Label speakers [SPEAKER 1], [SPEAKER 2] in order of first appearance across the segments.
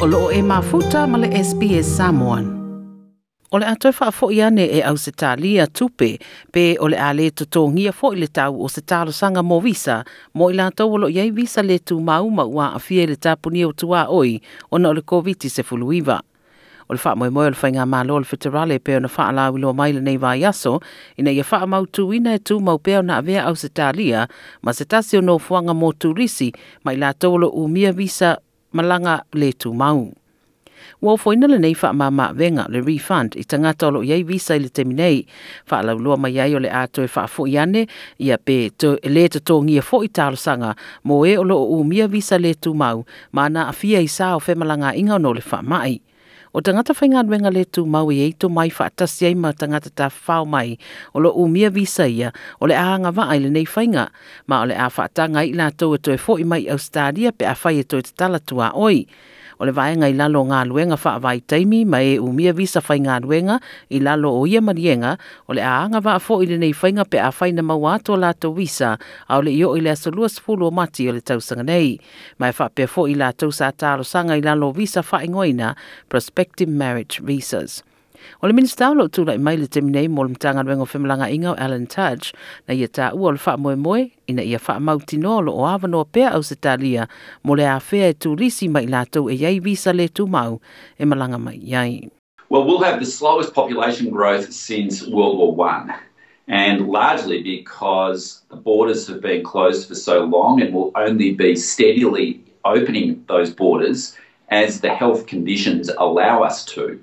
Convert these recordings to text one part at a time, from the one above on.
[SPEAKER 1] o loo e mafuta ma le SPS Samoan. O le atoe wha fo ane e au se talia tupe, pe o le ale to tōngia fo le tau o se talo sanga mo visa, mo i lātou o lo iei visa le tu mau ma ua a fie le tāpuni o tua oi, o na o le COVID se fuluiva. O le wha moe moe o le whainga malo o le whitarale pe ona na wha ala wilo mai le nei vai aso, ina ia wha mau tu ina e tu mau pe o na avea au se talia, ma se tasi o no fuanga mo tūrisi, ma i tau lo umia visa malanga le tu mau. Wau foina le nei wha ma venga le refund i tangata olo iei visa i le teminei. Wha lau lua mai iei o le ato wha fo i ane, ia pe to, le to tō ngia fo i tālo sanga, mo e olo o umia visa le tu mau, mana a fia i sā o whemalanga inga no le wha mai. O tangata whainga wenga le tū mau i eito mai whaatasi ei ma tangata tā whao mai. O lo umia visa ia o le ahanga wa nei whainga. Ma o le a whaatanga i la tau e toi fo i mai Australia pe a whai e toi te tala tua oi o le vaenga i lalo ngā luenga wha vai taimi ma e umia visa whai ngā luenga i lalo o ia marienga o le aanga wa fo i le nei whainga pe a whai na mau ato lato visa a o le io i le asolua sifulu o mati o le tausanga nei. Ma e wha pe fo i la tausa talo sanga i lalo visa wha ingoina prospective marriage visas. O le tu lai mai le teminei mo le mtanga inga o Alan na ia ta ua le wha moe moe ina ia wha lo o au se talia mo le a whea e mai lātou e visa le tu mau e malanga mai iai.
[SPEAKER 2] Well, we'll have the slowest population growth since World War One, and largely because the borders have been closed for so long and will only be steadily opening those borders as the health conditions allow us to.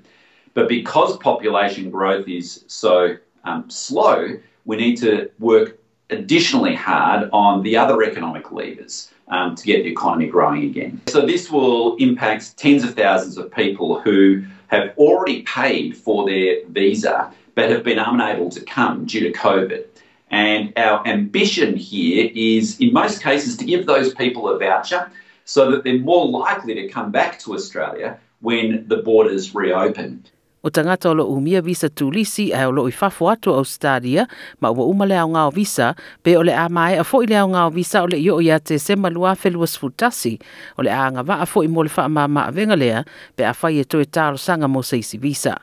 [SPEAKER 2] But because population growth is so um, slow, we need to work additionally hard on the other economic levers um, to get the economy growing again. So this will impact tens of thousands of people who have already paid for their visa but have been unable to come due to COVID. And our ambition here is, in most cases, to give those people a voucher so that they're more likely to come back to Australia when the borders reopen.
[SPEAKER 1] O tangata o lo umia visa tulisi ai o lo i fafo atu au stadia, ma ua uma leo ngao visa, pe o le a mai a fo i leo ngao visa o le i o ia te se malua felua sfutasi, o le a ngava a fo i mo le wha ma ma venga lea, pe a fai e toi e taro sanga mo seisi visa.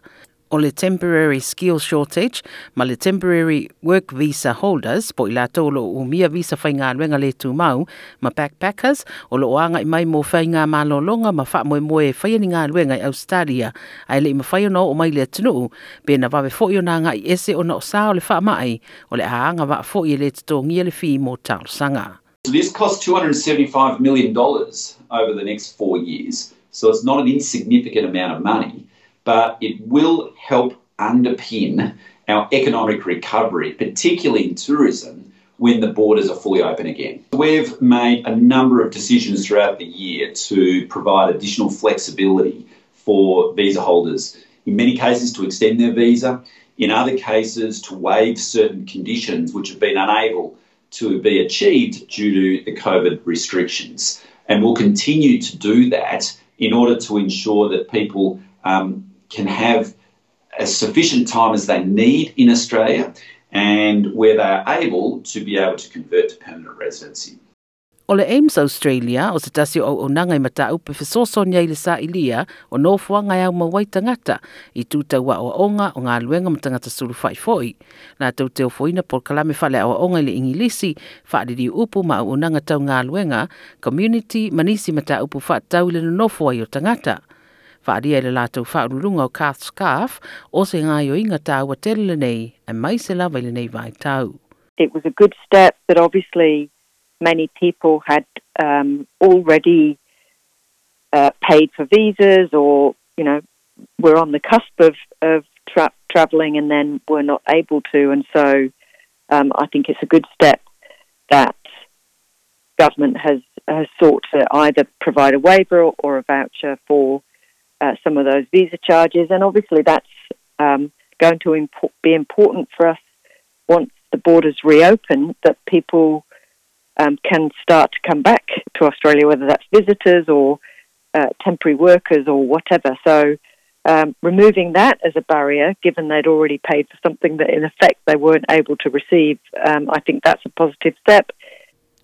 [SPEAKER 1] Temporary skill shortage ma le temporary work visa holders po mia visa le ma backpackers o lo oanga i mai malolonga ma wha moe moe ngā i Australia ai le i o mai le fo i o nā i ese o na o sā o le wha mai o le aanga wa fo i le le fi sanga.
[SPEAKER 2] So this costs $275 million over the next four years. So it's not an insignificant amount of money. But it will help underpin our economic recovery, particularly in tourism, when the borders are fully open again. We've made a number of decisions throughout the year to provide additional flexibility for visa holders, in many cases to extend their visa, in other cases to waive certain conditions which have been unable to be achieved due to the COVID restrictions. And we'll continue to do that in order to ensure that people um, can have as sufficient time as they need in Australia and where they are able to be able to convert to permanent residency.
[SPEAKER 1] O le Ames Australia, o se tasi o o nangai mata upe fesoso ni le sa ilia o no fua ngai au mawai tangata i tūta wa o onga o ngā luenga ma tangata suru fai foi. Nā tau teo foina por kalame fale o onga le ingilisi, whaadiri upu ma o nanga tau ngā luenga, community manisi mata upu wha tau le no fua i o tangata. Whaaria le lātou whaururunga o Cath Scarth, o se ngā yo inga tāua tele nei, e mai se lawa le nei vai tau.
[SPEAKER 3] It was a good step that obviously many people had um, already uh, paid for visas or, you know, were on the cusp of, of tra- travelling and then were not able to. And so um, I think it's a good step that government has, has sought to either provide a waiver or, or a voucher for uh, some of those visa charges, and obviously that's um, going to impo- be important for us once the borders reopen. That people um, can start to come back to Australia, whether that's visitors or uh, temporary workers or whatever. So. Um, removing that as a barrier, given they'd already paid for something that in effect they weren't able to receive, um, I think that's a positive step.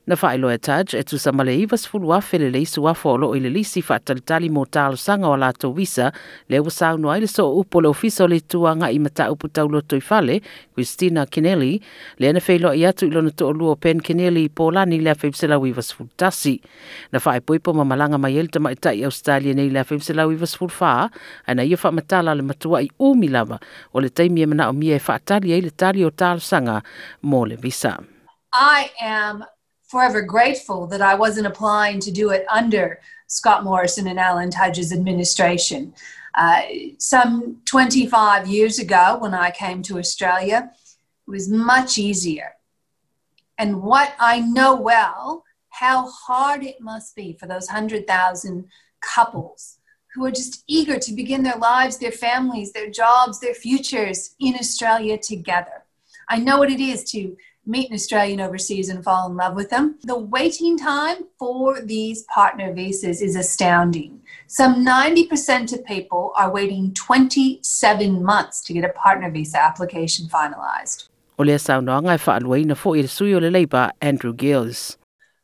[SPEAKER 1] Na whae loe taj e tu sa male iwa sfulu afe le leisu afo o loo i le lisi whaatalitali mo tālo sanga o lato visa le ua sau noa le so upo le ofisa o le tuanga i mata upu tau loto i fale, Christina Kennelly, le ana whailo i atu i lona to luo Pen Kennelly i Pōlani le a whaipsela iwa sfulu tasi. Na whae poipo ma malanga mai elta mai tai Australia nei le a whaipsela iwa sfulu wha, ana ia wha matala le matua i umi lava o le taimi e mana o mia e whaatali e le tali o tālo sanga mo le visa.
[SPEAKER 4] I am forever grateful that I wasn't applying to do it under Scott Morrison and Alan Tudge's administration. Uh, some 25 years ago, when I came to Australia, it was much easier. And what I know well, how hard it must be for those 100,000 couples who are just eager to begin their lives, their families, their jobs, their futures in Australia together. I know what it is to meet an Australian overseas and fall in love with them. The waiting time for these partner visas is astounding. Some 90% of people are waiting 27 months to get a partner visa application finalised.
[SPEAKER 1] O le sau noanga e whaalua ina fo i le sui o le leiba Andrew Giles.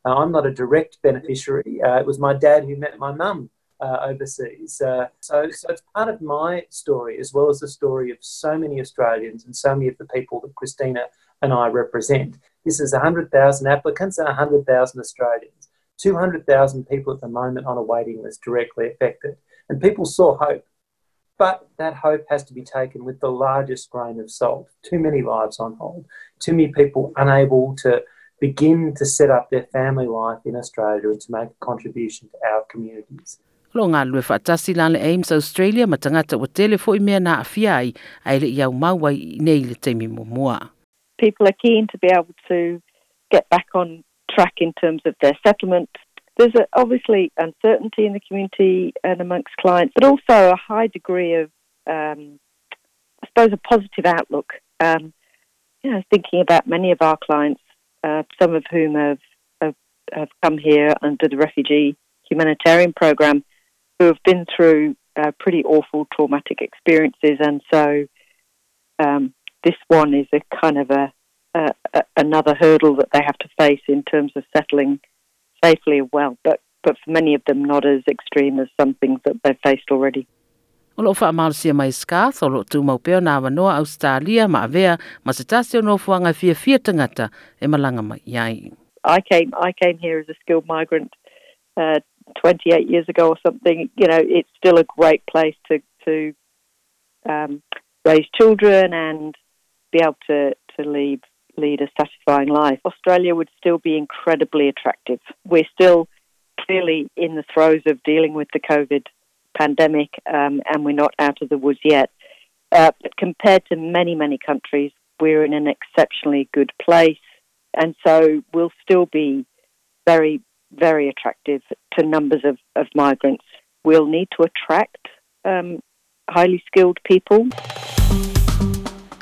[SPEAKER 5] Uh, I'm not a direct beneficiary. Uh, it was my dad who met my mum uh, overseas. Uh, so, so it's part of my story as well as the story of so many Australians and so many of the people that Kristina and I represent. This is 100,000 applicants and 100,000 Australians. 200,000 people at the moment on a waiting list directly affected. And people saw hope. But that hope has to be taken with the largest grain of salt. Too many lives on hold. Too many people unable to begin to set up their family life in Australia and to make a contribution to our communities.
[SPEAKER 1] Lo ngā lue whaatasi lan le Ames Australia ma tangata o tele fo i mea na awhiai ai le iau maua i nei le teimi mua.
[SPEAKER 3] People are keen to be able to get back on track in terms of their settlement. There's a, obviously uncertainty in the community and amongst clients, but also a high degree of, um, I suppose, a positive outlook. Um, you know, thinking about many of our clients, uh, some of whom have, have, have come here under the refugee humanitarian program, who have been through uh, pretty awful traumatic experiences, and so um, this one is a kind of a, a, a, another hurdle that they have to face in terms of settling safely and well. But but for many of them, not as extreme as some things that they've faced already.
[SPEAKER 1] O lo wha amalsia mai Scarth, o lo tū maupeo nā wanoa Australia ma avea, ma se tasi o nofuanga fia fia tangata e malanga mai iai.
[SPEAKER 3] I came, I came here as a skilled migrant uh, 28 years ago or something. You know, it's still a great place to, to um, raise children and be able to, to lead, lead a satisfying life. Australia would still be incredibly attractive. We're still clearly in the throes of dealing with the COVID pandemic, um, and we're not out of the woods yet. Uh, but compared to many, many countries, we're in an exceptionally good place, and so we'll still be very, very attractive to numbers of, of migrants. We'll need to attract um, highly skilled people.